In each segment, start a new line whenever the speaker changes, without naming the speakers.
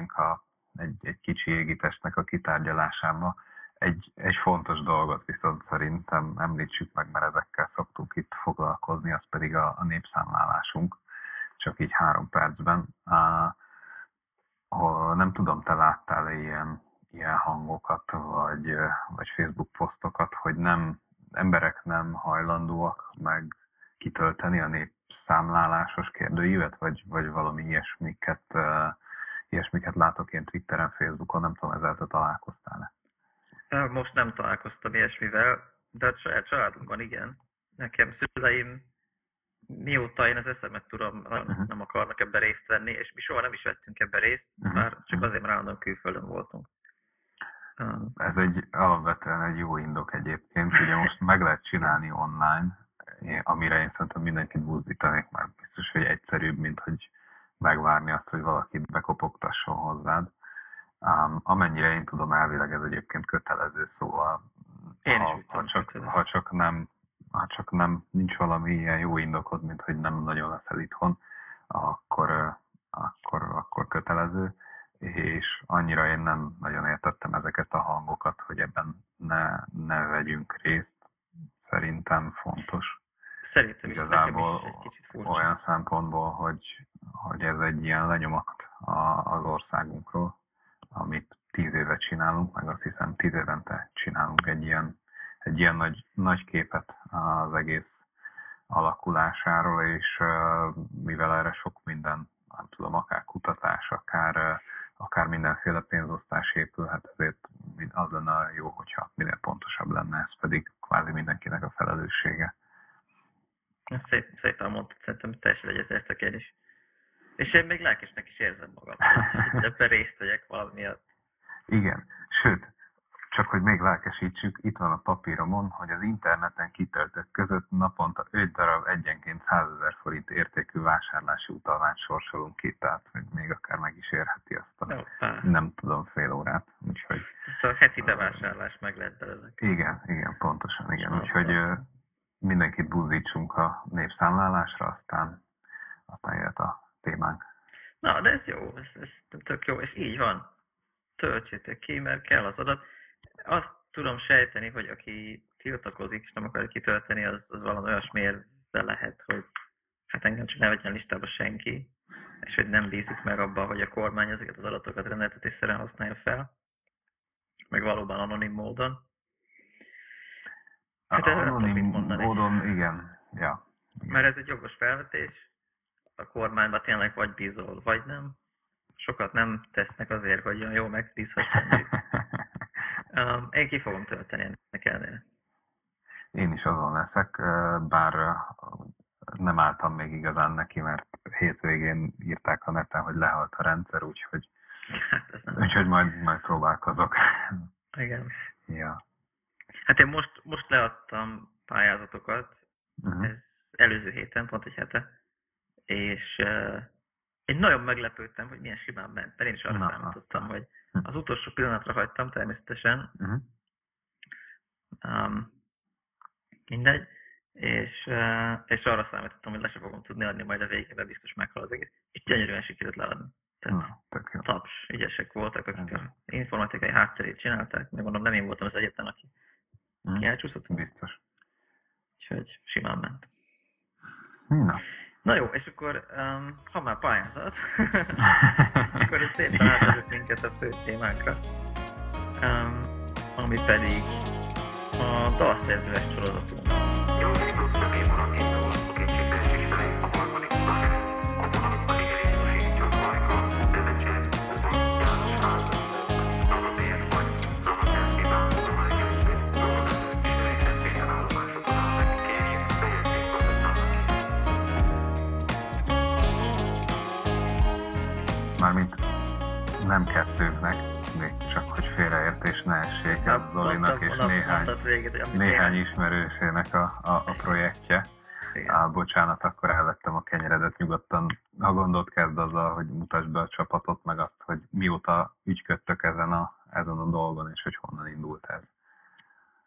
belevágnénk a, egy, egy kicsi égitestnek a kitárgyalásába. Egy, egy fontos dolgot viszont szerintem említsük meg, mert ezekkel szoktunk itt foglalkozni, az pedig a, a népszámlálásunk, csak így három percben. Ha nem tudom, te láttál ilyen, ilyen hangokat, vagy, vagy Facebook posztokat, hogy nem, emberek nem hajlandóak meg kitölteni a népszámlálásos kérdőívet, vagy, vagy valami ilyesmiket, uh, ilyesmiket látok én Twitteren, Facebookon, nem tudom, ezzel te találkoztál-e?
Most nem találkoztam ilyesmivel, de a saját családunkban igen. Nekem szüleim, mióta én az eszemet tudom, uh-huh. nem akarnak ebben részt venni, és mi soha nem is vettünk ebben részt, uh-huh. már csak azért, mert állandóan külföldön voltunk.
Ez egy alapvetően egy jó indok egyébként, ugye most meg lehet csinálni online, amire én szerintem mindenkit buzdítanék, mert biztos, hogy egyszerűbb, mint hogy megvárni azt, hogy valakit bekopogtasson hozzád. Um, amennyire én tudom, elvileg ez egyébként kötelező, szóval
én
ha,
is
ha, csak, ha csak nem ha csak nem nincs valami ilyen jó indokod, mint hogy nem nagyon leszel itthon, akkor, akkor, akkor kötelező, és annyira én nem nagyon értettem ezeket a hangokat, hogy ebben ne, ne vegyünk részt. Szerintem fontos.
Szerintem
Igazából
is, egy kicsit furcsa.
olyan szempontból, hogy, hogy ez egy ilyen lenyomat az országunkról, amit tíz éve csinálunk, meg azt hiszem tíz évente csinálunk egy ilyen, egy ilyen nagy, nagy képet az egész alakulásáról, és mivel erre sok minden, nem tudom, akár kutatás, akár, akár mindenféle pénzosztás épülhet, ezért az lenne jó, hogyha minél pontosabb lenne, ez pedig kvázi mindenkinek a felelőssége.
Szép, szépen mondtad, szerintem teljesen egyetértek én is. És én még lelkesnek is érzem magam, hogy ebben részt vegyek valami miatt.
Igen, sőt, csak hogy még lelkesítsük, itt van a papíromon, hogy az interneten kitöltök között naponta 5 darab egyenként 100 ezer forint értékű vásárlási utalványt sorsolunk ki, tehát hogy még akár meg is érheti azt a, Opa. nem tudom, fél órát. Úgyhogy,
Ezt a heti bevásárlás meg lehet belőle.
Igen, igen, pontosan, igen. Úgyhogy mindenkit buzdítsunk a népszámlálásra, aztán, aztán jöhet a témánk.
Na, de ez jó, ez, ez tök jó, és így van. Töltsétek ki, mert kell az adat. Azt tudom sejteni, hogy aki tiltakozik és nem akarja kitölteni, az, az valami olyasmiért lehet, hogy hát engem csak ne vegyen listába senki, és hogy nem bízik meg abban, hogy a kormány ezeket az adatokat rendeltetésszerűen használja fel, meg valóban anonim módon.
Hát ez anonim módon, igen. Ja.
Mert ez egy jogos felvetés, a kormányba tényleg vagy bízol, vagy nem. Sokat nem tesznek azért, hogy olyan jó megbízhatsz um, Én ki fogom tölteni ennek ellenére.
Én is azon leszek, bár nem álltam még igazán neki, mert hétvégén írták a neten, hogy lehalt a rendszer, úgyhogy, hát úgyhogy majd, majd próbálkozok.
Igen.
Ja.
Hát én most, most leadtam pályázatokat, uh-huh. ez előző héten, pont egy hete, és uh, én nagyon meglepődtem, hogy milyen simán ment, mert én is arra Na, számítottam, aztán. hogy az utolsó pillanatra hagytam természetesen, uh-huh. um, mindegy, és, uh, és arra számítottam, hogy le sem fogom tudni adni, majd a végében biztos meghal az egész. És gyönyörűen sikerült leadni. Tehát
Na,
taps, ügyesek voltak, akik az informatikai hátterét csinálták, meg mondom, nem én voltam az egyetlen, aki Hmm. Ki elcsúszott?
Biztos.
Úgyhogy simán ment.
Na.
Na jó, és akkor um, ha már pályázat, akkor ez szépen átvezet minket a fő témánkra, um, ami pedig a dalszerzőes sorozatunk.
Nem kettőnknek, csak hogy félreértés ne essék, ez Zolinak és néhány, néhány ismerősének a, a, a projektje. Á, bocsánat, akkor elvettem a kenyeredet nyugodtan. Ha gondolt kezd azzal, hogy mutasd be a csapatot, meg azt, hogy mióta ügyködtök ezen a, ezen a dolgon, és hogy honnan indult ez.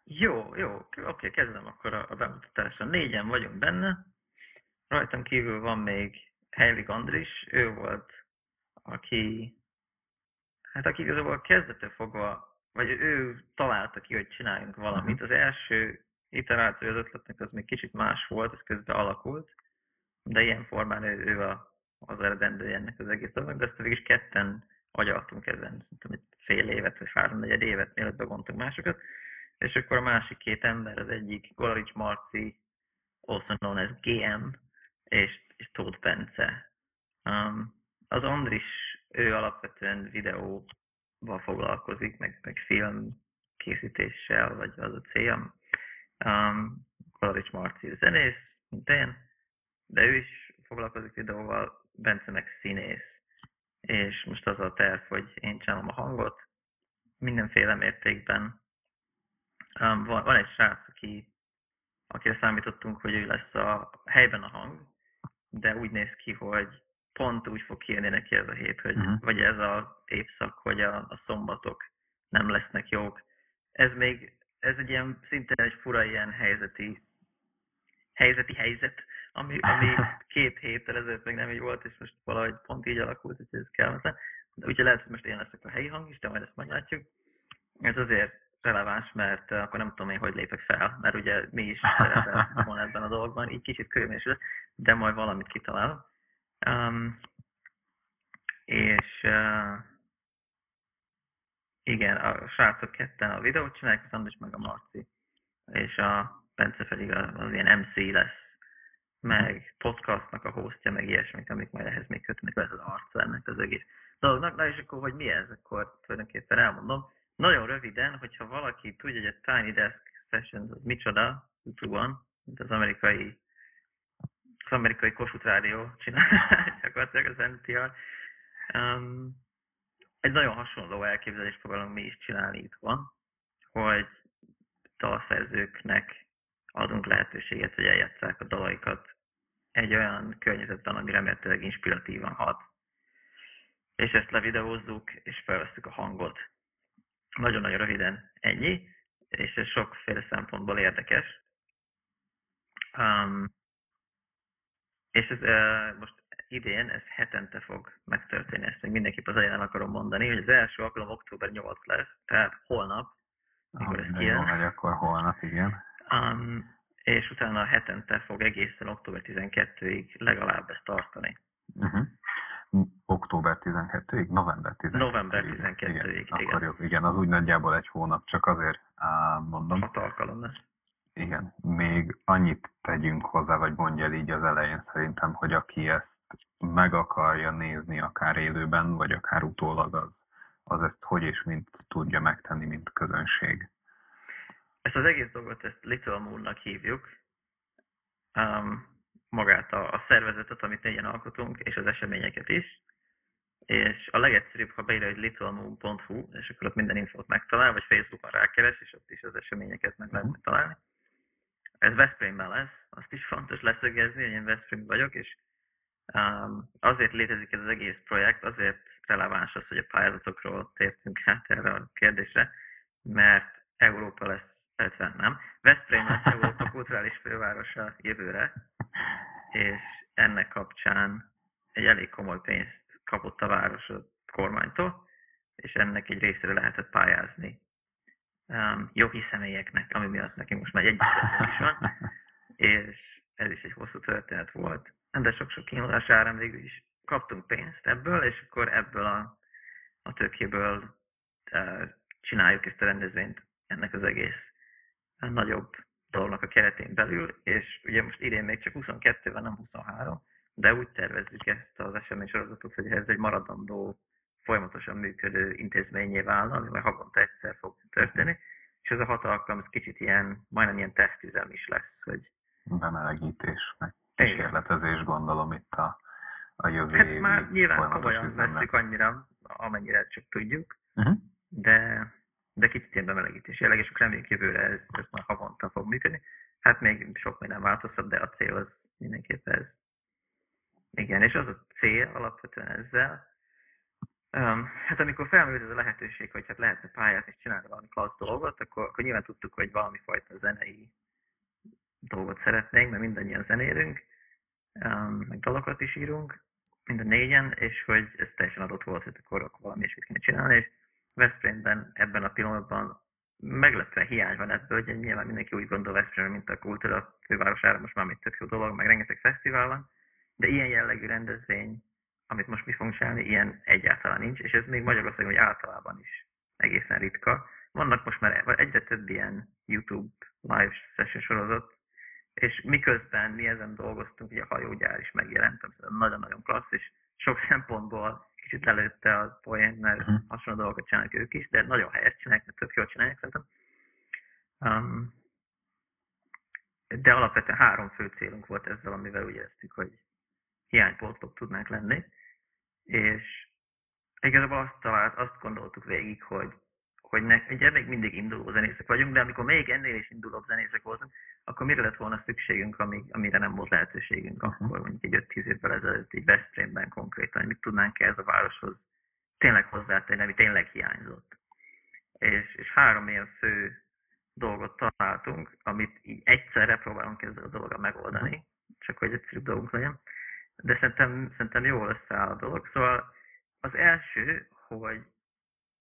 Jó, jó, oké, kezdem akkor a, a bemutatásra. Négyen vagyunk benne, rajtam kívül van még Heilig Andris, ő volt aki Hát aki igazából kezdetől fogva, vagy ő találta ki, hogy csináljunk valamit.
Mhm.
Az első iteráció az ötletnek az még kicsit más volt, ez közben alakult, de ilyen formán ő, ő a, az eredendője ennek az egész dolognak, de ezt végig is ketten agyaltunk ezen, szerintem egy fél évet, vagy háromnegyed évet, mielőtt bevontunk másokat, és akkor a másik két ember, az egyik Golarics Marci, also known as GM, és, és Tóth Bence. Um, az Andris, ő alapvetően videóval foglalkozik, meg, meg film készítéssel, vagy az a célja. Um, Kolarics Marci zenész, mint én, de ő is foglalkozik videóval, Bence meg színész. És most az a terv, hogy én csinálom a hangot, mindenféle mértékben. Um, van, van egy srác, aki, akire számítottunk, hogy ő lesz a helyben a hang, de úgy néz ki, hogy pont úgy fog kijönni neki ez a hét, hogy,
Mhm.
vagy ez a évszak, hogy a, a szombatok nem lesznek jók. Ez még, ez egy ilyen, szinte egy fura ilyen helyzeti, helyzeti helyzet, ami, ami két héttel ezelőtt még nem így volt, és most valahogy pont így alakult, úgyhogy ez kellemetlen. De úgyhogy lehet, hogy most én leszek a helyi hang is, de majd ezt meglátjuk. Ez azért releváns, mert eh, akkor nem tudom én, hogy lépek fel, mert ugye mi is szerepeltünk volna ebben a dologban, így kicsit körülményes lesz, de majd valamit kitalálok. Um, és uh, igen, a srácok ketten a videót csinálják, az Andris meg a Marci, és a Bence pedig az, az ilyen MC lesz, meg podcastnak a hostja, meg ilyesmik, amik majd ehhez még kötnek, lesz az arca ennek az egész dolognak. Na és akkor, hogy mi ez, akkor tulajdonképpen elmondom. Nagyon röviden, hogyha valaki tudja, hogy a Tiny Desk Sessions az micsoda, YouTube-on, mint az amerikai az amerikai Kossuth Rádió csinál, gyakorlatilag az NPR. Um, egy nagyon hasonló elképzelést próbálunk mi is csinálni itthon, hogy dalszerzőknek adunk lehetőséget, hogy eljátszák a dalaikat egy olyan környezetben, ami remélhetőleg inspiratívan hat. És ezt levideózzuk, és felvesztük a hangot. Nagyon-nagyon röviden ennyi, és ez sokféle szempontból érdekes. Um, és ez uh, most idén, ez hetente fog megtörténni, ezt még mindenképp az elején akarom mondani, hogy az első alkalom október 8 lesz, tehát holnap, mikor ez kijön.
megy, akkor holnap, igen.
Um, és utána hetente fog egészen október 12-ig legalább ezt tartani.
Uh-huh. Október 12-ig? November 12-ig?
November 12-ig,
igen.
igen.
Akkor jó, igen, az úgy nagyjából egy hónap, csak azért á, mondom.
Hat alkalom lesz.
Igen, még annyit tegyünk hozzá, vagy mondja el így az elején szerintem, hogy aki ezt meg akarja nézni, akár élőben, vagy akár utólag, az, az ezt hogy és mint tudja megtenni, mint közönség.
Ezt az egész dolgot, ezt Little Moon-nak hívjuk. Um, magát a, a szervezetet, amit négyen alkotunk, és az eseményeket is. És a legegyszerűbb, ha beírja, hogy littlemoon.hu, és akkor ott minden infót megtalál, vagy Facebookon rákeres, és ott is az eseményeket meg lehet
Mhm.
találni. Ez Veszprémben lesz, azt is fontos leszögezni, hogy én Veszprém vagyok, és um, azért létezik ez az egész projekt, azért releváns az, hogy a pályázatokról tértünk hát erre a kérdésre, mert Európa lesz, illetve nem, Veszprém lesz Európa kulturális fővárosa jövőre, és ennek kapcsán egy elég komoly pénzt kapott a város a kormánytól, és ennek egy részére lehetett pályázni um, jogi személyeknek, ami miatt nekünk most már egy is van, és ez is egy hosszú történet volt, de sok-sok kínálás árán végül is. Kaptunk pénzt ebből, és akkor ebből a, a tőkéből uh, csináljuk ezt a rendezvényt ennek az egész uh, nagyobb dolognak a keretén belül, és ugye most idén még csak 22 van, nem 23, de úgy tervezzük ezt az esemény sorozatot, hogy ez egy maradandó, folyamatosan működő intézményé válna, ami majd havonta egyszer fog történni, és ez a hat alkalom, ez kicsit ilyen, majdnem ilyen tesztüzem is lesz, hogy
Bemelegítés, meg kísérletezés gondolom itt a, a jövő
hát már nyilván komolyan veszük annyira, amennyire csak tudjuk,
Uh-huh.
de, de kicsit ilyen bemelegítés jelleg, és akkor reméljük jövőre ez, ez már havonta fog működni. Hát még sok minden változhat, de a cél az mindenképp ez. Igen, és az a cél alapvetően ezzel, um, hát amikor felmerült ez a lehetőség, hogy hát lehetne pályázni és csinálni valami klassz dolgot, akkor, akkor nyilván tudtuk, hogy valami fajta zenei dolgot szeretnénk, mert mindannyian zenélünk, um, meg dalokat is írunk, mind a négyen, és hogy ez teljesen adott volt, hogy akkor, akkor valami is mit kéne csinálni, és Veszprémben ebben a pillanatban meglepően hiány van ebből, hogy nyilván mindenki úgy gondol Veszprém, mint a kultúra fővárosára, most már mit tök jó dolog, meg rengeteg fesztivál van, de ilyen jellegű rendezvény, amit most mi fogunk csinálni, ilyen egyáltalán nincs, és ez még Magyarországon hogy általában is egészen ritka. Vannak most már egyre több ilyen YouTube live session sorozat, és miközben mi ezen dolgoztunk, ugye a hajógyár is megjelent, ami nagyon-nagyon klassz, és sok szempontból kicsit lelőtte a poént, mert uh-huh. hasonló dolgokat csinálnak ők is, de nagyon helyes csinálják, mert tök jól csinálják szerintem. Um, de alapvetően három fő célunk volt ezzel, amivel úgy éreztük, hogy hiánypótlók tudnánk lenni, és igazából azt talált, azt gondoltuk végig, hogy hogy ne, ugye még mindig induló zenészek vagyunk, de amikor még ennél is indulóbb zenészek voltunk, akkor mire lett volna szükségünk, ami, amire nem volt lehetőségünk akkor, mondjuk egy 5-10 évvel ezelőtt, így Veszprémben konkrétan, hogy mit tudnánk ez a városhoz tényleg hozzátenni, ami tényleg hiányzott. És, és három ilyen fő dolgot találtunk, amit így egyszerre próbálunk ezzel a dologgal megoldani, csak hogy egyszerűbb dolgunk legyen. De szerintem, szerintem jól összeáll a dolog. Szóval az első, hogy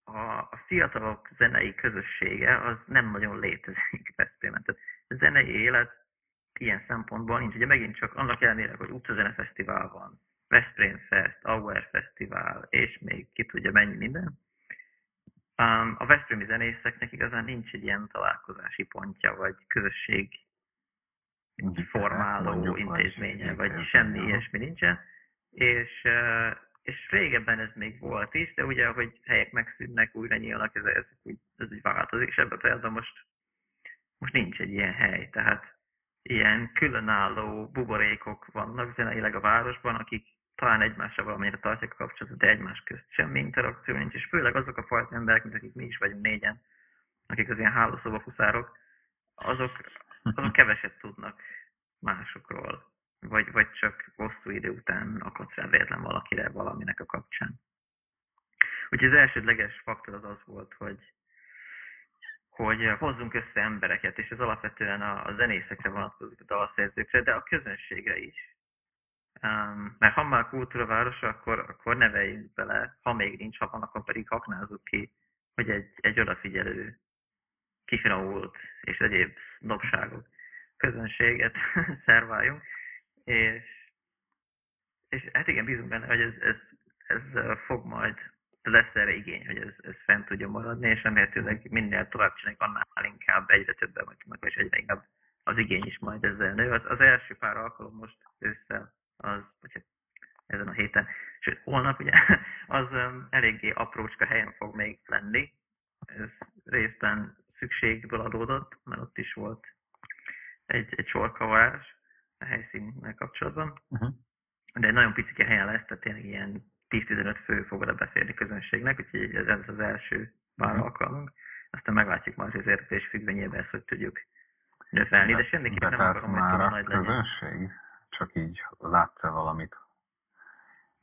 a, a fiatalok zenei közössége az nem nagyon létezik Veszprémen. Tehát a zenei élet ilyen szempontból nincs. Ugye megint csak annak ellenére, hogy utcazene fesztivál van, Veszprém Fest, Auer Fesztivál, és még ki tudja mennyi minden. Um, a Veszprémi zenészeknek igazán nincs egy ilyen találkozási pontja, vagy közösség formáló intézménye, vagy, semmi ilyesmi nincsen. És és régebben ez még volt is, de ugye, hogy helyek megszűnnek, újra nyílnak, ez, ez, úgy, ez úgy változik, és ebben például most, most nincs egy ilyen hely, tehát ilyen különálló buborékok vannak zeneileg a városban, akik talán egymással valamennyire tartják a kapcsolatot, de egymás közt semmi interakció nincs, és főleg azok a fajta emberek, mint akik mi is vagyunk négyen, akik az ilyen hálószobafuszárok, azok, azok keveset tudnak másokról vagy, vagy csak hosszú idő után akadsz rá véletlen valakire valaminek a kapcsán. Úgyhogy az elsődleges faktor az az volt, hogy, hogy hozzunk össze embereket, és ez alapvetően a, a zenészekre vonatkozik, a dalszerzőkre, de a közönségre is. Um, mert ha már kultúravárosa, akkor, akkor neveljünk bele, ha még nincs, ha van, akkor pedig haknázzuk ki, hogy egy, egy odafigyelő, kifinomult és egyéb dobságok közönséget szerváljunk és, és hát igen, bízunk benne, hogy ez, ez, ez fog majd, lesz erre igény, hogy ez, ez fent tudja maradni, és remélhetőleg minél tovább csináljuk, annál inkább egyre többen vagyunk, és egyre inkább az igény is majd ezzel nő. Az, az első pár alkalom most ősszel, az, vagy hát ezen a héten, sőt holnap ugye, az um, eléggé aprócska helyen fog még lenni. Ez részben szükségből adódott, mert ott is volt egy, egy sorkavarás, a helyszínnel kapcsolatban. Uh-huh. De egy nagyon picike helyen lesz, tehát tényleg ilyen 10-15 fő fog oda beférni közönségnek, úgyhogy ez az első pár uh-huh. alkalmunk. Aztán meglátjuk majd, az érdeklés függvényében ezt hogy tudjuk növelni, de, de semmiképpen nem akarom, hogy túl nagy legyen.
közönség? Csak így látsz-e valamit?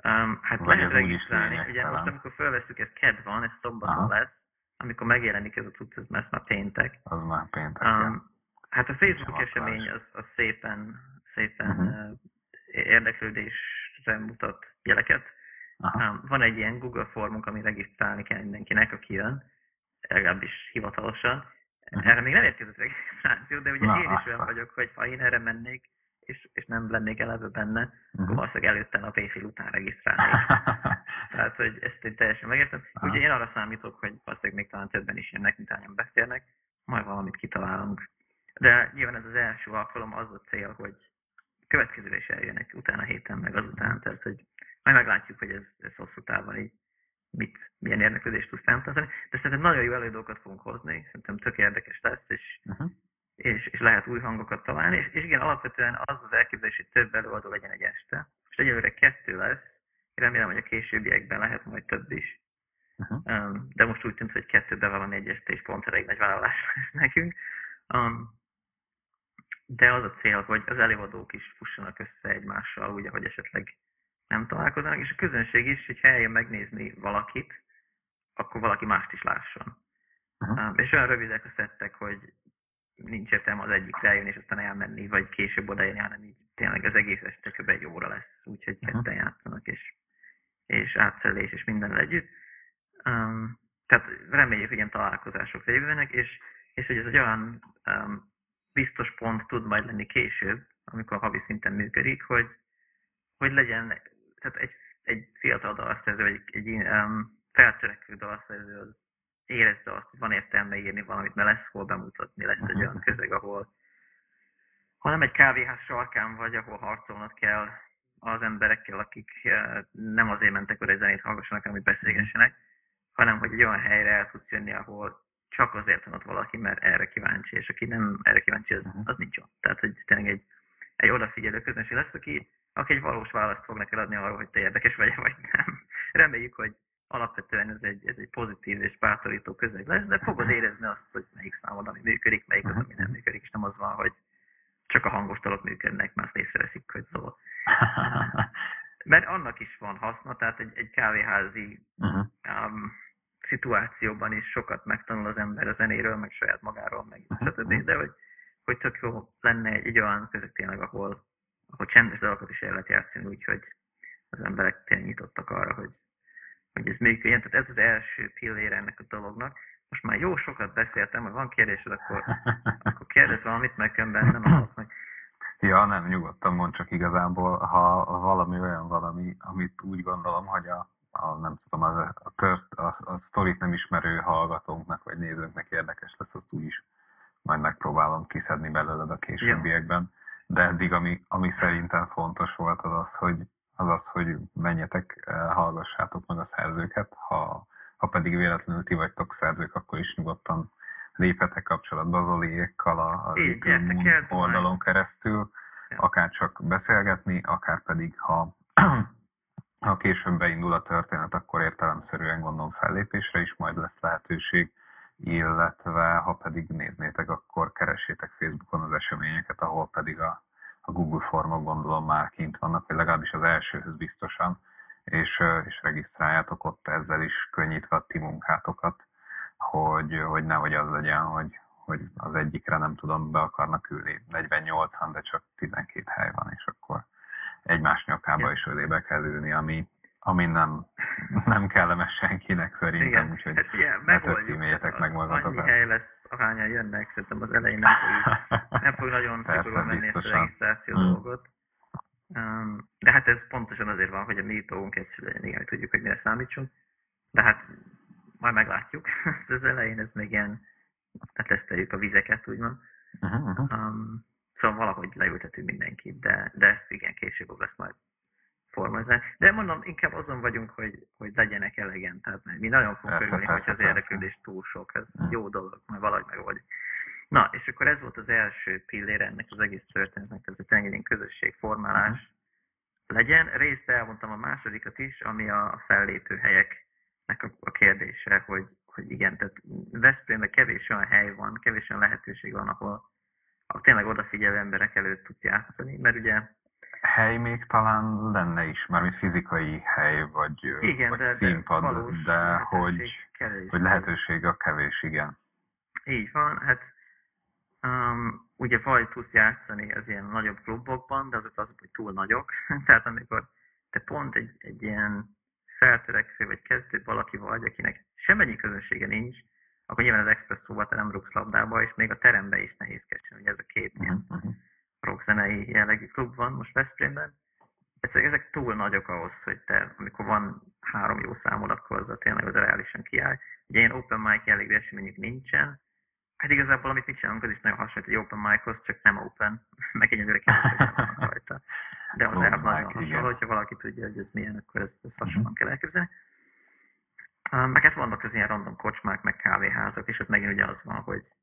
Um, hát Vagy lehet regisztrálni. Ugye most amikor felveszünk, ez ked van, ez szombaton Aha. lesz, amikor megjelenik ez a cucc, ez, ez már péntek.
Az már péntek, um,
Hát a Facebook esemény az, az szépen, szépen uh-huh. érdeklődésre mutat jeleket. Aha. Van egy ilyen Google formunk, ami regisztrálni kell mindenkinek, aki jön, legalábbis hivatalosan. Uh-huh. Erre még nem érkezett regisztráció, de ugye Na, én is olyan vagyok, hogy ha én erre mennék, és, és nem lennék eleve benne, uh-huh. akkor valószínűleg előtte a éjfél után regisztrálnék. Tehát, hogy ezt én teljesen megértem. Úgyhogy én arra számítok, hogy valószínűleg még talán többen is jönnek, mint hányan beférnek, majd valamit kitalálunk. De nyilván ez az első alkalom, az a cél, hogy következőre is eljönnek utána héten, meg azután, tehát hogy majd meglátjuk, hogy ez, ez hosszú távon így mit, milyen érdeklődést tud fenntartani. De szerintem nagyon jó előadókat fogunk hozni, szerintem tök érdekes lesz, és, uh-huh. És, és lehet új hangokat találni, és, és igen, alapvetően az az elképzelés, hogy több előadó legyen egy este. És egyelőre kettő lesz, remélem, hogy a későbbiekben lehet majd több is. Uh-huh. de most úgy tűnt, hogy kettő bevallani egy este, és pont elég nagy vállalás lesz nekünk. Um, de az a cél, hogy az előadók is fussanak össze egymással, ugye, hogy esetleg nem találkoznak, és a közönség is, hogy eljön megnézni valakit, akkor valaki mást is lásson. Uh-huh. És olyan rövidek a szettek, hogy nincs értelme az egyikre eljönni, és aztán elmenni, vagy később odaérni, hanem így tényleg az egész este kb. egy óra lesz, úgyhogy uh-huh. ketten játszanak, és, és átszelés, és minden együtt. Um, tehát reméljük, hogy ilyen találkozások lévőnek, és, és hogy ez egy olyan um, biztos pont tud majd lenni később, amikor havi szinten működik, hogy, hogy legyen, tehát egy, egy fiatal dalszerző, vagy egy, egy um, feltörekvő dalszerző az érezze azt, hogy van értelme írni valamit, mert lesz hol bemutatni, lesz egy olyan közeg, ahol ha nem egy kávéház sarkán vagy, ahol harcolnod kell az emberekkel, akik uh, nem azért mentek, hogy egy zenét hallgassanak, amit beszélgessenek, hanem hogy egy olyan helyre el tudsz jönni, ahol csak azért van ott valaki, mert erre kíváncsi, és aki nem erre kíváncsi, az, az nincs ott. Tehát, hogy tényleg egy, egy odafigyelő közönség lesz, aki, aki egy valós választ fog neked adni arról, hogy te érdekes vagy, vagy nem. Reméljük, hogy alapvetően ez egy, ez egy pozitív és bátorító közeg lesz, de fogod érezni azt, hogy melyik számod, ami működik, melyik az, ami nem működik, és nem az van, hogy csak a hangos dalok működnek, mert azt észreveszik, hogy szól. Mert annak is van haszna, tehát egy, egy kávéházi uh-huh. um, szituációban is sokat megtanul az ember a zenéről, meg saját magáról, meg uh-huh. stb. De hogy, hogy tök jó lenne egy, egy olyan közeg tényleg, ahol, ahol csendes dalokat is el lehet játszani, úgyhogy az emberek tényleg nyitottak arra, hogy, hogy ez működjön. Tehát ez az első pillére ennek a dolognak. Most már jó sokat beszéltem, ha van kérdésed, akkor, akkor kérdezz valamit, meg nem adok meg.
Ja, nem, nyugodtan mond, csak igazából, ha valami olyan valami, amit úgy gondolom, hogy a, a nem tudom, az, a, tört, a, a sztorit nem ismerő hallgatónknak vagy nézőnknek érdekes lesz, azt úgy is majd megpróbálom kiszedni belőled a későbbiekben. De eddig, ami, ami szerintem fontos volt, az az, hogy, az, az, hogy menjetek, eh, hallgassátok meg a szerzőket, ha, ha pedig véletlenül ti vagytok szerzők, akkor is nyugodtan léphetek kapcsolatba az Oliékkal a, a Little oldalon keresztül, akár csak beszélgetni, akár pedig, ha, ha később beindul a történet, akkor értelemszerűen gondolom fellépésre is majd lesz lehetőség, illetve ha pedig néznétek, akkor keressétek Facebookon az eseményeket, ahol pedig a, a Google formok gondolom már kint vannak, vagy legalábbis az elsőhöz biztosan, és, és regisztráljátok ott ezzel is könnyítve a ti munkátokat hogy, hogy nehogy az legyen, hogy, hogy az egyikre nem tudom, be akarnak ülni. 48-an, de csak 12 hely van, és akkor egymás nyakába is ölébe kell ülni, ami, ami nem, nem kellemes senkinek szerintem, Igen. úgyhogy hát
ugye, ne tökéméljétek meg magatokat. Annyi hely lesz, ahányan jönnek, szerintem az elején nem fog, nem fog nagyon szigorúan menni ezt a regisztráció hmm. dolgot. Um, de hát ez pontosan azért van, hogy a mi dolgunk egyszerű legyen, igen, hogy tudjuk, hogy mire számítsunk. De hát majd meglátjuk. az elején ez még ilyen, hát leszteljük a vizeket, úgymond. Uh-huh. Um, szóval valahogy leültetünk mindenkit, de, de ezt igen, később lesz majd formalizálni. De mondom, inkább azon vagyunk, hogy, hogy legyenek elegen. Tehát mi nagyon fogunk örülni, hogy az érdeklődés túl sok. Ez uh-huh. jó dolog, majd valahogy megoldjuk. Na, és akkor ez volt az első pillér ennek az egész történetnek, tehát hogy tényleg egy közösségformálás uh-huh. legyen. Részben elmondtam a másodikat is, ami a fellépő helyek a, a kérdése, hogy, hogy igen, tehát Veszprémben kevés olyan hely van, kevés olyan lehetőség van, ahol, ahol tényleg odafigyelő emberek előtt tudsz játszani, mert ugye
hely még talán lenne is, mármint fizikai hely, vagy, igen, vagy de, színpad, de, de lehetőség hogy, kevés, hogy lehetőség a kevés, igen.
Így van, hát um, ugye vagy tudsz játszani az ilyen nagyobb klubokban, de azok azok, hogy túl nagyok, tehát amikor te pont egy, egy ilyen feltörekvő vagy kezdő valaki vagy, akinek semmennyi közönsége nincs, akkor nyilván az expresszóba te nem rúgsz labdába, és még a terembe is nehézkesen, ugye ez a két uh-huh. ilyen. Rockzenei jellegű klub van most Veszprémben. Ezek, ezek túl nagyok ahhoz, hogy te, amikor van három jó számod, akkor azzal tényleg oda reálisan kiáll. Ugye ilyen open mic jellegű eseményük nincsen, Hát igazából, amit mi csinálunk, az is nagyon hasonlít egy open michoz, csak nem open, meg egyelőre kevesebben vannak rajta. De az elv nagyon hasonló, hogyha valaki tudja, hogy ez milyen, akkor ez, ez hasonlóan uh-huh. kell elképzelni. Meg hát vannak az ilyen random kocsmák, meg kávéházak, és ott megint ugye az van, hogy,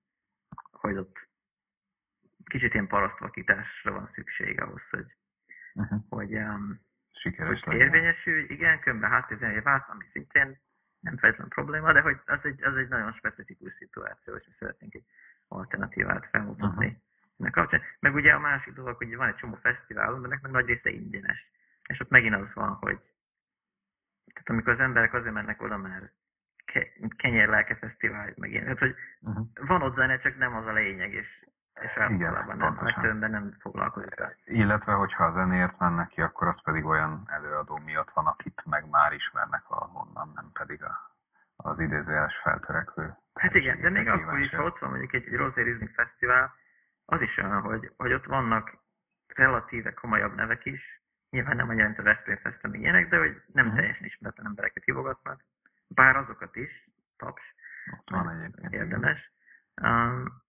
hogy ott kicsit ilyen parasztvakításra van szükség ahhoz, hogy, uh-huh. hogy, um,
Sikeres
hogy érvényesül, igen, különben hát ez válsz, ami szintén nem feltétlenül probléma, de hogy az egy, az egy nagyon specifikus szituáció, és mi szeretnénk egy alternatívát felmutatni. Uh-huh ennek kapcsán. Meg ugye a másik dolog, hogy van egy csomó fesztiválunk, de meg nagy része ingyenes. És ott megint az van, hogy tehát amikor az emberek azért mennek oda, mert ke- mint Kenyérlelke Fesztivál, meg ilyen. Tehát, hogy
Uh-huh.
van ott zene, csak nem az a lényeg, és, és
Igen,
általában nem, legtöbben nem foglalkozik vele.
Illetve, hogyha a zenéért mennek ki, akkor az pedig olyan előadó miatt van, akit meg már ismernek valahonnan, nem pedig a, az idézőjeles feltörekvő.
Hát igen, de még akkor is, ha ott van mondjuk egy, egy Rosé Rizling Fesztivál, az is olyan, hogy, hogy ott vannak relatíve komolyabb nevek is, nyilván nem mint a Veszprém Festem, meg ilyenek, de hogy nem
Mhm.
teljesen ismeretlen embereket hívogatnak, bár azokat is, taps,
Ott van egyébként.
érdemes. Um,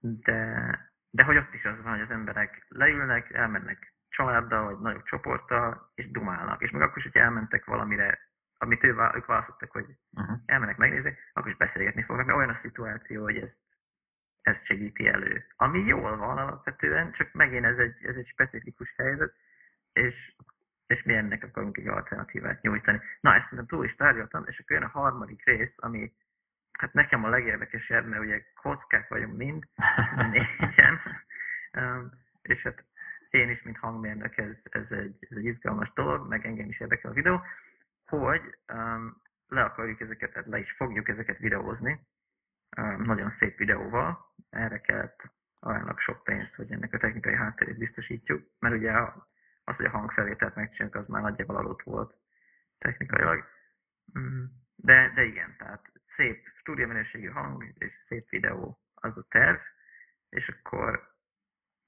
de, de hogy ott is az van, hogy az emberek leülnek, elmennek családdal, vagy nagyobb csoporttal, és dumálnak. És még akkor is, hogyha elmentek valamire, amit ő, ők választottak, hogy
Uh-huh.
elmennek megnézni, akkor is beszélgetni fognak, mert olyan a szituáció, hogy ezt, ezt segíti elő. Ami jól van alapvetően, csak megint ez egy, ez egy specifikus helyzet, és, és mi ennek akarunk egy alternatívát nyújtani. Na, ezt szerintem túl is tárgyaltam, és akkor jön a harmadik rész, ami hát nekem a legérdekesebb, mert ugye kockák vagyunk mind, négyen, és hát én is, mint hangmérnök, ez, ez, egy, ez egy izgalmas dolog, meg engem is érdekel a videó, hogy um, le akarjuk ezeket, tehát le is fogjuk ezeket videózni, um, nagyon szép videóval, erre kellett aránylag sok pénzt, hogy ennek a technikai hátterét biztosítjuk, mert ugye az, hogy a hangfelvételt megcsináljuk, az már nagyjából alatt volt technikailag. Mm, De, de igen, tehát szép stúdióminőségű hang és szép videó az a terv, és akkor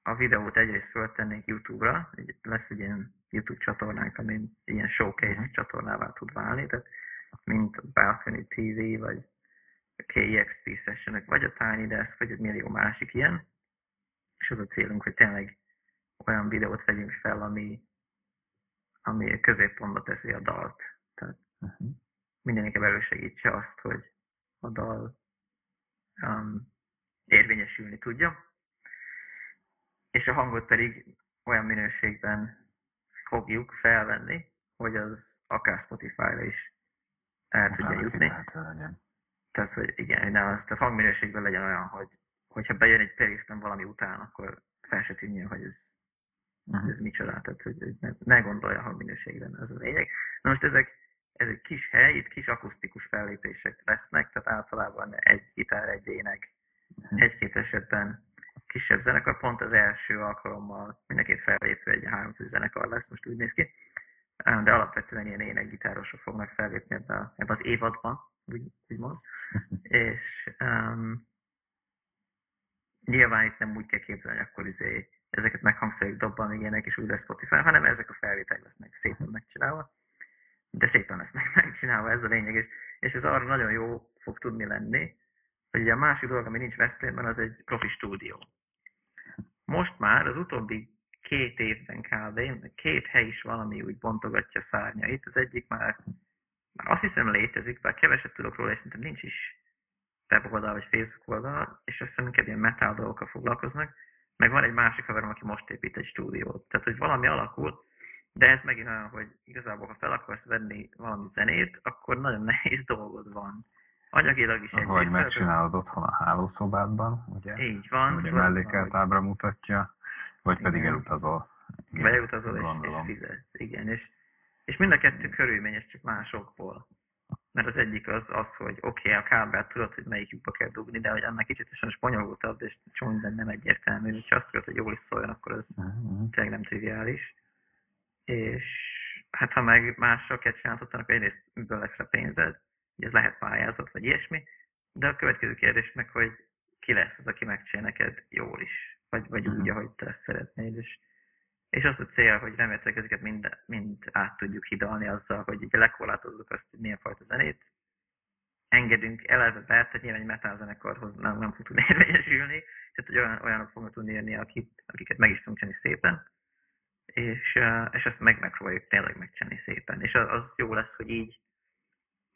a videót egyrészt föltennénk YouTube-ra, lesz egy ilyen YouTube csatornánk, amin ilyen showcase
Mhm.
csatornává tud válni, tehát mint a Balcony TV, vagy a KEXP session vagy a Tiny Desk, vagy egy millió másik ilyen. És az a célunk, hogy tényleg olyan videót vegyünk fel, ami, ami a középpontba teszi a dalt. Tehát
Uh-huh.
Mindenki elősegítse azt, hogy a dal um, érvényesülni tudja. És a hangot pedig olyan minőségben fogjuk felvenni, hogy az akár Spotify-ra is el tudja
Utána
jutni.
figyelhető legyen.
Tehát, hogy igen, ne az, tehát hangminőségben legyen olyan, hogy hogyha bejön egy terésztem valami után, akkor fel se tűnjön, hogy ez,
Uh-huh.
ez micsoda, tehát hogy ne, ne gondolja a hangminőségre, ez a lényeg. Na most ezek, ez egy kis hely, itt kis akusztikus fellépések lesznek, tehát általában egy gitár, egy ének,
Mhm.
egy-két esetben kisebb zenekar, pont az első alkalommal mind a két fellépő egy háromfő zenekar lesz, most úgy néz ki, de alapvetően ilyen énekgitárosok fognak fellépni ebbe, ebbe az évadban, úgy, úgymond. És um, nyilván itt nem úgy kell képzelni, akkor izé, ezeket meghangszerűk dobban, még ilyenek, és úgy lesz Spotify, hanem ezek a felvételek lesznek szépen megcsinálva. De szépen lesznek megcsinálva, ez a lényeg, és, és ez arra nagyon jó fog tudni lenni, hogy ugye a másik dolog, ami nincs Veszprémben, az egy profi stúdió. Most már az utóbbi két évben kb. két hely is valami úgy bontogatja szárnyait. Az egyik már, már azt hiszem létezik, bár keveset tudok róla, és szerintem nincs is weboldal vagy Facebook oldal, és azt hiszem inkább ilyen metal dolgokkal foglalkoznak. Meg van egy másik haverom, aki most épít egy stúdiót. Tehát, hogy valami alakul, de ez megint olyan, hogy igazából, ha fel akarsz venni valami zenét, akkor nagyon nehéz dolgod van. Anyagilag is
Vagy
egyrészt, hát
megcsinálod otthon a hálószobádban, ugye?
így van.
Ugye mellékelt ábra mutatja, vagy pedig
Igen.
elutazol. Igen,
beutazol és, és
gondolom.
fizetsz, igen. És, és mind a kettő körülményes, csak másokból. Mert az egyik az, az hogy oké, okay, a kábelt tudod, hogy melyik lyukba kell dugni, de hogy annak kicsit is bonyolultabb, és csomó minden nem egyértelmű. Hogyha azt tudod, hogy jól is szóljon, akkor az
Mhm.
tényleg nem triviális. És hát ha meg csinálni, akkor egyrészt miből lesz rá pénzed, hogy ez lehet pályázat, vagy ilyesmi, de a következő kérdés meg, hogy ki lesz az, aki megcsinál neked jól is, vagy, vagy úgy,
Mhm.
ahogy te ezt szeretnéd. És, és az a cél, hogy remélhetőleg ezeket mind, mind át tudjuk hidalni azzal, hogy ugye lekorlátozzuk azt, hogy milyen fajta zenét engedünk eleve be, tehát nyilván egy metal zenekarhoz nem, nem fog tudni érvényesülni, tehát hogy olyan, olyanok fognak tudni jönni, akit, akiket meg is tudunk csinálni szépen, és, és ezt meg megpróbáljuk tényleg megcsinálni szépen. És az, az jó lesz, hogy így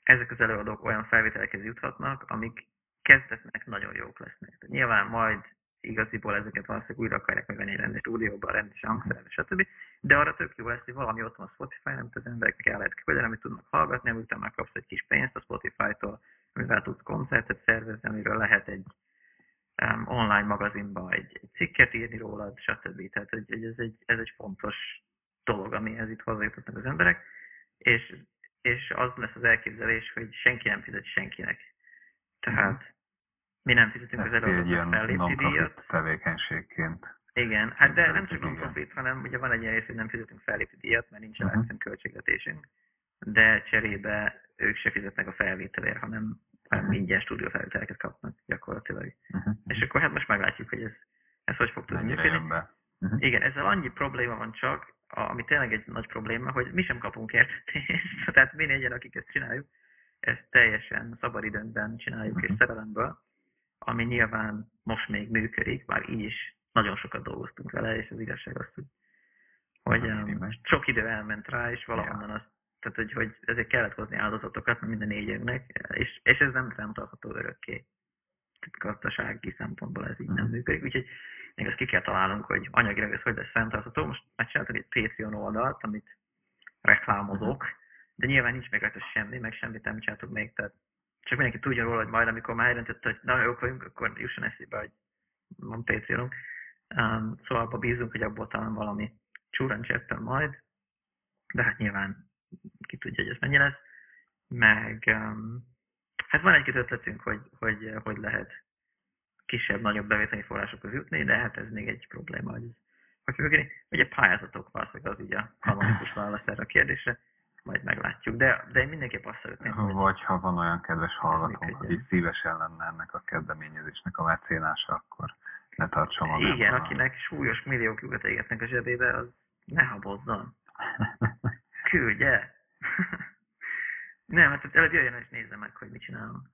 ezek az előadók olyan felvételekhez juthatnak, amik kezdetnek nagyon jók lesznek. Tehát nyilván majd igaziból ezeket valószínűleg újra akarják megvenni egy rendes stúdióban, rendes hangszerrel, stb. De arra tök jó lesz, hogy valami ott van Spotify, amit az embereknek el lehet küldeni, amit tudnak hallgatni, amit utána kapsz egy kis pénzt a Spotify-tól, amivel tudsz koncertet szervezni, amiről lehet egy um, online magazinba egy, egy cikket írni rólad, stb. Tehát, hogy, hogy ez, egy, ez egy fontos dolog, amihez itt hozzájutottak az emberek, és, és az lesz az elképzelés, hogy senki nem fizet senkinek. Tehát mi nem fizetünk az
Ezt egy
előadóknak fellépti díjat.
tevékenységként.
Igen, hát de nem csak non-profit, hanem ugye van egy ilyen rész, hogy nem fizetünk fellépti díjat, mert nincs
Mhm.
uh-huh. költségvetésünk, de cserébe ők se fizetnek a felvételért, hanem,
Mhm.
Ingyen stúdiófelvételeket kapnak gyakorlatilag.
Uh-huh.
És akkor hát most meglátjuk, hogy ez, ez hogy fog tudni működni.
jön be.
Igen, ezzel annyi probléma van csak, ami tényleg egy nagy probléma, hogy mi sem kapunk érte pénzt. Tehát mi négyen, akik ezt csináljuk, ezt teljesen szabadidőnkben csináljuk és
Mhm.
szerelemből, ami nyilván most még működik, bár így is nagyon sokat dolgoztunk vele, és az igazság az, hogy, hogy um, sok idő elment rá, és valahonnan azt, tehát hogy, hogy ezért kellett hozni áldozatokat minden négyünknek, és, és ez nem fenntartható örökké. Tehát gazdasági szempontból ez így nem működik, úgyhogy még azt ki kell találnunk, hogy anyagilag ez hogy lesz fenntartható. Most megcsináltak egy Patreon oldalt, amit reklámozok, de nyilván nincs meg rajta semmi, meg semmit nem csináltuk még, tehát csak mindenki tudja róla, hogy majd amikor már eldöntötte, hogy na jók vagyunk, akkor jusson eszébe, hogy van Patreonunk. Um, szóval abba bízunk, hogy abból talán valami csúran cseppen majd, de hát nyilván ki tudja, hogy ez mennyi lesz. Meg um, hát van egy-két ötletünk, hogy, hogy hogy lehet kisebb, nagyobb bevételi forrásokhoz jutni, de hát ez még egy probléma, hogy ez hogy fog működni. Ugye pályázatok valószínűleg az így a kanonikus válasz erre a kérdésre, majd meglátjuk. De, de én mindenképp azt szeretném, hogy
Vagy ha van olyan kedves hallgatónk, aki szívesen lenne ennek a kezdeményezésnek a mecénása, akkor ne tartsa magában.
igen, akinek súlyos milliók lyukat égetnek a zsebébe, az ne habozzon. Küldje! Nem, hát előbb jöjjön és nézze meg, hogy mit csinálunk.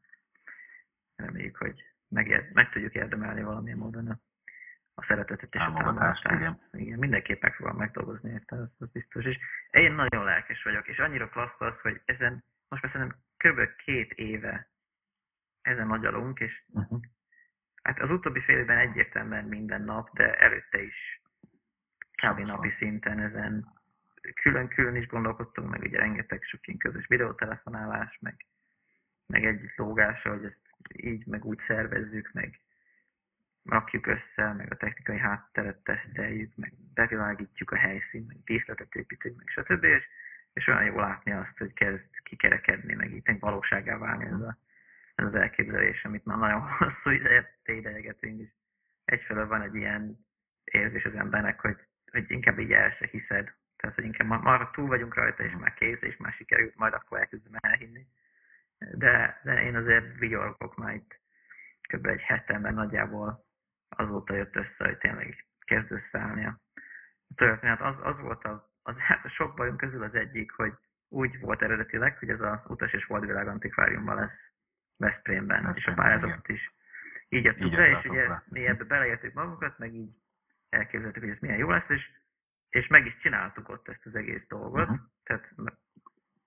Reméljük, hogy meg, meg tudjuk érdemelni valamilyen módon a, a szeretetet és a
Támogatást.
Igen. igen, mindenképp megpróbálom megdolgozni érte, az, az biztos. És én nagyon lelkes vagyok, és annyira klassz az, hogy ezen, most már szerintem kb. két éve ezen nagyalunk, és
Uh-huh.
hát az utóbbi fél évben egyértelműen minden nap, de előtte is kb. Napi szinten ezen külön-külön is gondolkodtunk, meg ugye rengeteg sok ilyen közös videótelefonálás, meg, meg egy lógása, hogy ezt így, meg úgy szervezzük, meg rakjuk össze, meg a technikai hátteret teszteljük, meg bevilágítjuk a helyszínt, meg díszletet építünk, meg stb. És, és olyan jó látni azt, hogy kezd kikerekedni, meg itt valóságá válni ez, a, ez az elképzelés, amit már nagyon hosszú ideje tédegegetünk, és egyfelől van egy ilyen érzés az embernek, hogy, hogy inkább így el se hiszed. Tehát, hogy inkább már, túl vagyunk rajta, és már kész, és már sikerült, majd akkor elkezdem elhinni. De, de én azért vigyorgok már itt kb. egy hete, mert nagyjából azóta jött össze, hogy tényleg kezd összeállni a történet. Az, az volt a, az, hát a sok bajunk közül az egyik, hogy úgy volt eredetileg, hogy ez az Utas és Holdvilág Antikváriumban lesz Veszprémben, és a pályázatot is így jöttük
Így
be, és ugye ezt, mi ebbe beleértük magunkat, meg így elképzeltük, hogy ez milyen jó lesz, és, és meg is csináltuk ott ezt az egész dolgot.
Mhm.
Tehát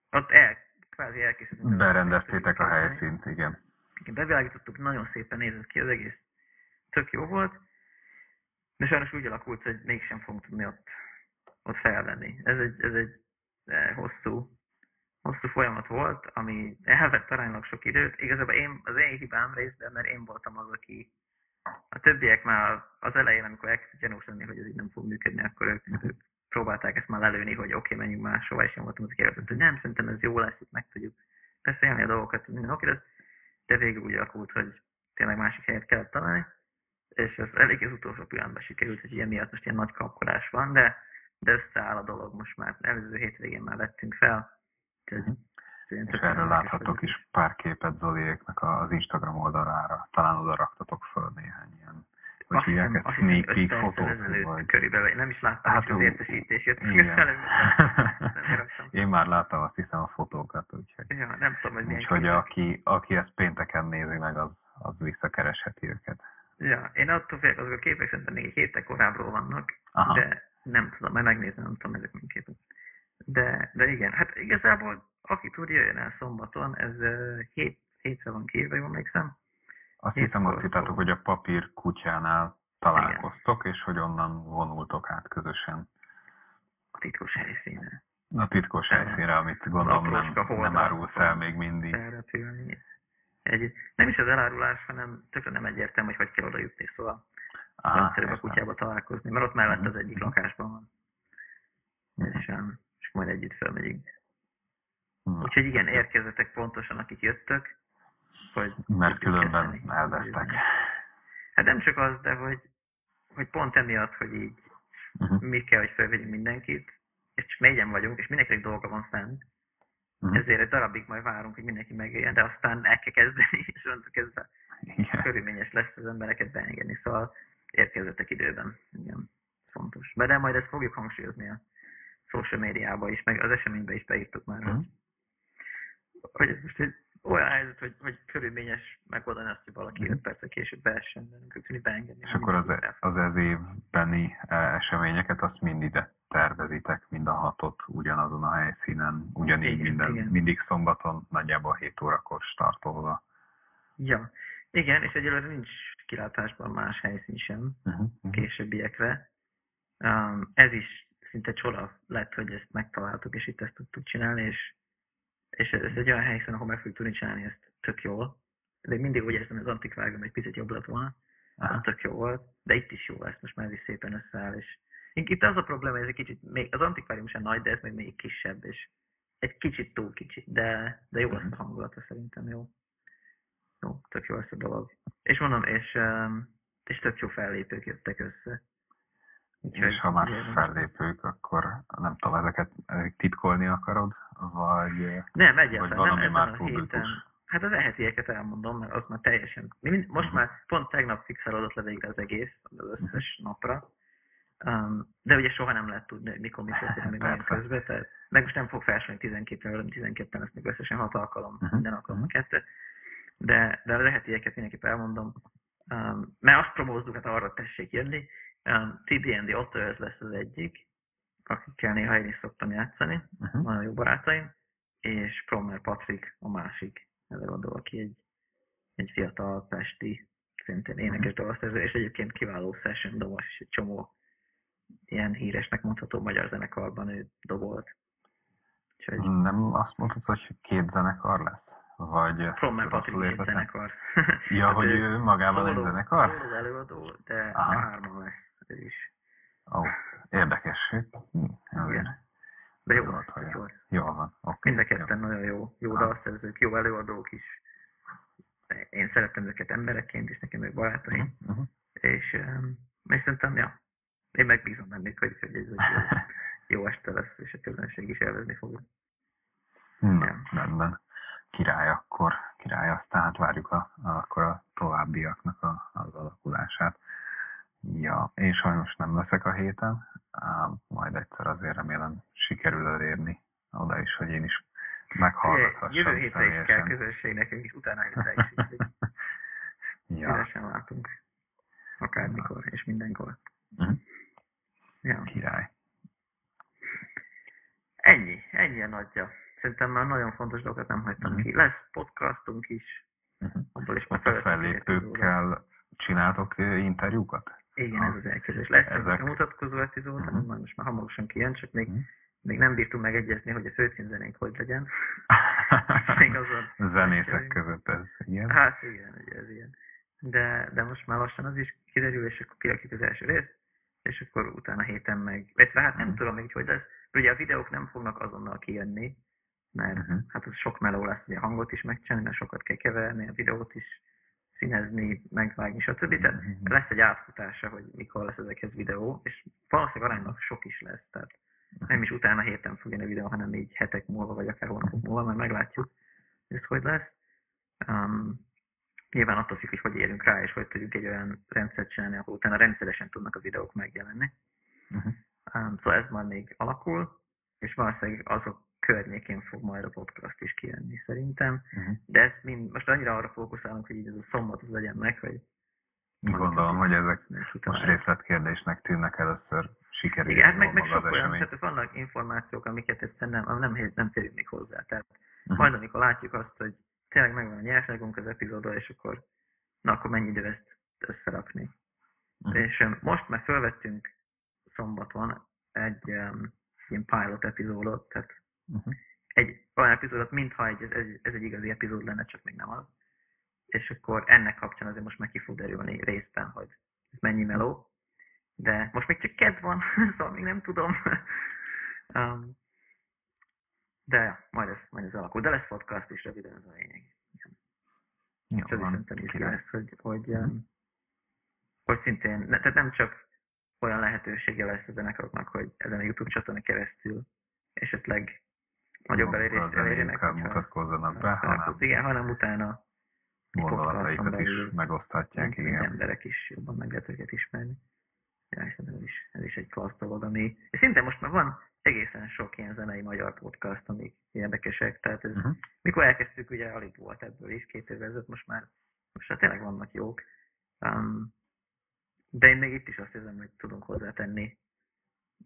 ott el, kvázi vele,
Berendeztétek a helyszínt, igen.
Igen, bevilágítottuk, nagyon szépen nézett ki, az egész tök jó volt, de sajnos úgy alakult, hogy mégsem fogunk tudni ott, ott felvenni. Ez egy, ez egy eh, hosszú, hosszú folyamat volt, ami elvett aránylag sok időt. Igazából én, az én hibám részben, mert én voltam az, aki a többiek már az elején, amikor elkezdett gyanús lenni, hogy ez így nem fog működni, akkor ők, ők próbálták ezt már lelőni, hogy oké, okay, menjünk máshova, és én voltam az, értett, hogy nem, szerintem ez jó lesz, itt meg tudjuk beszélni a dolgokat, minden oké lesz, de végül úgy alakult, hogy tényleg másik helyet kellett találni, és ez elég az utolsó pillanatban sikerült, hogy ilyen miatt most ilyen nagy kapkodás van, de, de összeáll a dolog most már. Előző hétvégén már vettünk fel, úgyhogy
És
tök
erről láthatok is pár képet Zoliéknak az Instagram oldalára. Talán oda raktatok föl néhány ilyen, hogy
Azt hiszem, azt hiszem
sneak
5
peek
perccel ezelőtt körülbelül. Én nem is láttam,
Hát
hogy az értesítés jött raktam.
Én már láttam azt hiszem a fotókat, úgyhogy,
Ja, nem tudom, hogy milyen
úgyhogy aki, aki ezt pénteken nézi meg, az, az visszakeresheti őket.
Ja, én attól félek, azok a képek szerintem még egy héttel korábbról vannak,
Aha.
de nem tudom, majd megnézem, nem tudom ezek milyen képek. De, de igen, hát igazából aki tud, jöjjön el szombaton, ez hét, hétre van kívül, jól emlékszem.
Azt
Itt
hiszem, azt hittátok, hogy a papír kutyánál találkoztok, és hogy onnan vonultok át közösen
A titkos helyszíne.
a titkos
Igen.
helyszínre, amit gondolom nem, nem árulsz el még mindig.
Felrepülni. Egy, nem is az elárulás, hanem tökre nem egyértelmű, hogy hogy kell oda jutni, szóval az
Aha,
egyszerűbb a kutyába találkozni, mert ott mellett
Mhm,
az egyik
mhm.
lakásban van.
Mhm.
És, és majd együtt felmegyünk.
Na,
Úgyhogy igen, érkezzetek pontosan, akik jöttök, hogy
Mert különben elvesztek.
Hát nem csak az, de hogy, hogy pont emiatt, hogy így
Uh-huh.
mi kell, hogy felvegyünk mindenkit, és csak négyen vagyunk, és mindenkinek dolga van fenn,
Mhm.
ezért egy darabig majd várunk, hogy mindenki megéljen, de aztán el kell kezdeni, és onnantól kezdve
Igen.
körülményes lesz az embereket beengedni, szóval érkezzetek időben. Igen, ez fontos. De, de majd ezt fogjuk hangsúlyozni a social médiába is, meg az eseménybe is beírtuk már,
Mhm.
hogy, hogy ez most egy olyan helyzet, hogy, hogy körülményes megoldani azt, hogy valaki
Mhm.
5 perccel később beessen, de nem kell tudni beengedni.
És akkor az,
mindenkit
az ez évbeni eh, eseményeket, azt mind ide tervezitek, mind a hatot ugyanazon a helyszínen, ugyanígy
Igen,
minden,
igen.
mindig szombaton, nagyjából 7 órakor startolva.
Ja, igen, és egyelőre nincs kilátásban más helyszín sem
Uh-huh.
későbbiekre. Um, ez is szinte csoda lett, hogy ezt megtaláltuk, és itt ezt tudtuk csinálni, és, és ez egy olyan helyszín, ahol meg fogjuk tudni csinálni ezt tök jól. De mindig úgy érzem, hogy az antikvárium egy picit jobb lett volna, az tök jó volt, de itt is jó lesz, most már ez is szépen összeáll, és itt az a probléma, hogy ez egy kicsit, még, az antikvárium sem nagy, de ez még még kisebb, és egy kicsit túl kicsi, de, de jó lesz a hangulata szerintem, jó. Jó, tök jó lesz a dolog. És mondom, és, um, és tök jó fellépők jöttek össze.
És ha már fellépők, akkor nem tudom, ezeket ezek titkolni akarod, vagy,
Nem,
vagy
egyáltalán nem,
valami
ezen
már
a héten. Hát az ehetieket elmondom, mert az már teljesen... mi Most
Mhm.
már pont tegnap fixálódott le végre az egész, az összes napra. Um, de ugye soha nem lehet tudni, hogy mikor mit történik még olyan
Persze.
közben, tehát meg most nem fog felsorolni 12 velem 12 lesznek összesen 6 alkalom,
Mhm,
minden alkalom
mhm.
kettő. De, de az ehetieket mindenképp elmondom, um, mert azt promózzuk, hát arra tessék jönni. TBND Otters lesz az egyik, akikkel néha én is szoktam játszani
Uh-huh.
nagyon jó barátaim, és Promer Patrik a másik előadó, aki egy, egy fiatal pesti, szintén énekes dalszerző, és egyébként kiváló session dobos, és egy csomó ilyen híresnek mondható magyar zenekarban ő dobolt. Úgyhogy
Nem azt mondtad, hogy két zenekar lesz? Vagy ezt rosszul
Patrik egy zenekar.
Ja,
Hát
hogy
ő
magában egy
Szóló-
zenekar?
Szóló előadó, de
Aha.
hárman lesz ő is.
Ó, érdekes. Hm,
Igen. De jó lesz,
hogy jó.
jó lesz.
Jól van. oké,
Mind a
jó.
ketten nagyon jó, jó dalszerzők, jó előadók is. Én szeretem őket emberekként is, nekem ők barátaim.
Mhm.
És, és szerintem, ja, én megbízom bennük, hogy, hogy ez egy jó, jó este lesz, és a közönség is élvezni fogja.
Na,
Ja.
rendben. Király akkor, király, aztán hát várjuk a, akkor a továbbiaknak a, az alakulását. Ja, én sajnos nem leszek a héten, ám majd egyszer azért remélem sikerül elérni oda is, hogy én is meghallgathassam
jövő hétre is kell közönség nekünk is, utána hétre is, úgyhogy
Ja,
szívesen látunk. Akármikor és mindenkor.
Mhm.
Ja.
király.
Ennyi, ennyi a nagyja. Szerintem már nagyon fontos dolgokat nem hagytam
Mhm.
ki. Lesz podcastunk is,
Mhm.
abból is már
a
epizódot.
fellépőkkel csináltok interjúkat?
Igen, ez az elképzelés. Lesz
Ezek-
egy bemutatkozó epizód,
Mhm.
ami majd most már hamarosan kijön, csak még,
Mhm.
még nem bírtunk megegyezni, hogy a főcímzenénk hogy legyen. még azon
Zenészek között ez ilyen.
Hát igen, ugye ez ilyen. De, de most már lassan az is kiderül, és akkor kirakjuk az első részt, és akkor utána héten meg, illetve hát nem
Mhm.
tudom még, hogy lesz. Ugye a videók nem fognak azonnal kijönni, mert
Mhm.
hát az sok meló lesz, hogy a hangot is megcsinálni, mert sokat kell keverni, a videót is színezni, megvágni, stb. Tehát
Mhm.
lesz egy átfutása, hogy mikor lesz ezekhez videó, és valószínűleg aránylag sok is lesz, tehát nem is utána héten fog jönni a videó, hanem így hetek múlva, vagy akár hónapok múlva, majd meglátjuk, ez hogy lesz. Um, nyilván attól függ, hogy hogy érünk rá, és hogy tudjuk egy olyan rendszert csinálni, ahol utána rendszeresen tudnak a videók megjelenni.
Mhm.
Um, szóval ez majd még alakul, és valószínűleg azok környékén fog majd a podcast is kijönni szerintem.
Mhm.
De ez mind, most annyira arra fókuszálunk, hogy így ez a szombat az legyen meg, hogy
Gondolom, hogy ezek most részletkérdésnek tűnnek először sikerül.
Igen, hát meg, meg sok olyan, tehát vannak információk, amiket egyszerűen nem, nem, nem férünk még hozzá. Tehát
Mhm.
majd amikor látjuk azt, hogy tényleg megvan a nyelvságunk az epizódon, és akkor, na akkor mennyi idő ezt összerakni.
Mhm.
És most már felvettünk szombaton egy um, ilyen pilot epizódot, tehát
Mhm.
egy olyan epizódot, mintha egy, ez, ez, egy igazi epizód lenne, csak még nem az. És akkor ennek kapcsán azért most meg ki fog derülni részben, hogy ez mennyi meló. De most még csak kedd van, szóval még nem tudom. um, De majd ez, majd ez alakul. De lesz podcast is, röviden ez a lényeg.
Jó,
És az is szerintem is lesz, hogy, hogy, um, hogy szintén, ne, tehát nem csak olyan lehetősége lesz a zenekaroknak, hogy ezen a YouTube csatorna keresztül esetleg nagyobb elérést elérjenek,
mutatkozzanak be, hanem
Igen, hanem utána
gondolataikat is
mint
igen.
emberek is jobban meg lehet őket ismerni. Ja, hiszen ez is, ez is egy klassz dolog, ami... És szinte most már van egészen sok ilyen zenei magyar podcast, amik érdekesek, tehát ez...
Mhm.
Mikor elkezdtük, ugye alig volt ebből is, két évvel ezelőtt, most már, most már tényleg vannak jók. Um, de én még itt is azt érzem, hogy tudunk hozzátenni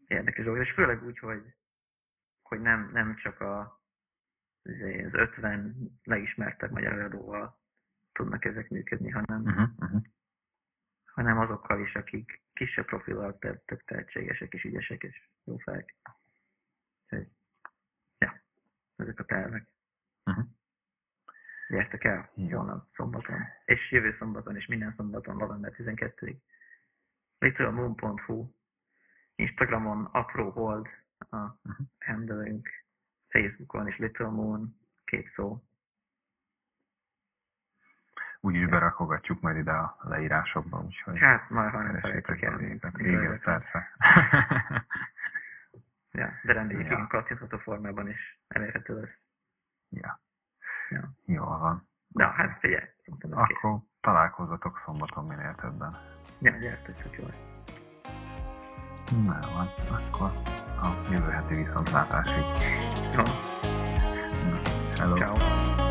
érdekes dolgokat, és főleg úgy, hogy, hogy nem, nem csak a, izé, az 50 legismertebb magyar előadóval tudnak ezek működni, hanem,
Uh-huh, uh-huh.
hanem azokkal is, akik kisebb profillal te- tök tehetségesek és ügyesek és jó. Úgyhogy, ja, ezek a tervek.
Mhm.
Gyertek el
Jó.
holnap szombaton, és jövő szombaton, és minden szombaton november 12-ig. littlemoon.hu Instagramon apró hold a handleünk, Facebookon is Little Moon, két szó.
Úgyis berakogatjuk majd ide a leírásokba, úgyhogy
Hát, majd ha nem felejtjük el.
Igen, persze.
Ja, de reméljük,
Ja.
igen, kattintható formában is elérhető lesz.
ja.
Ja.
Jól van.
Na, hát figyelj, szerintem ez kész.
Akkor találkozzatok szombaton minél többen.
Ja, gyertek, tök jó lesz.
Na van, akkor a jövő heti viszontlátásig.
Jó,
Hello.
ciao.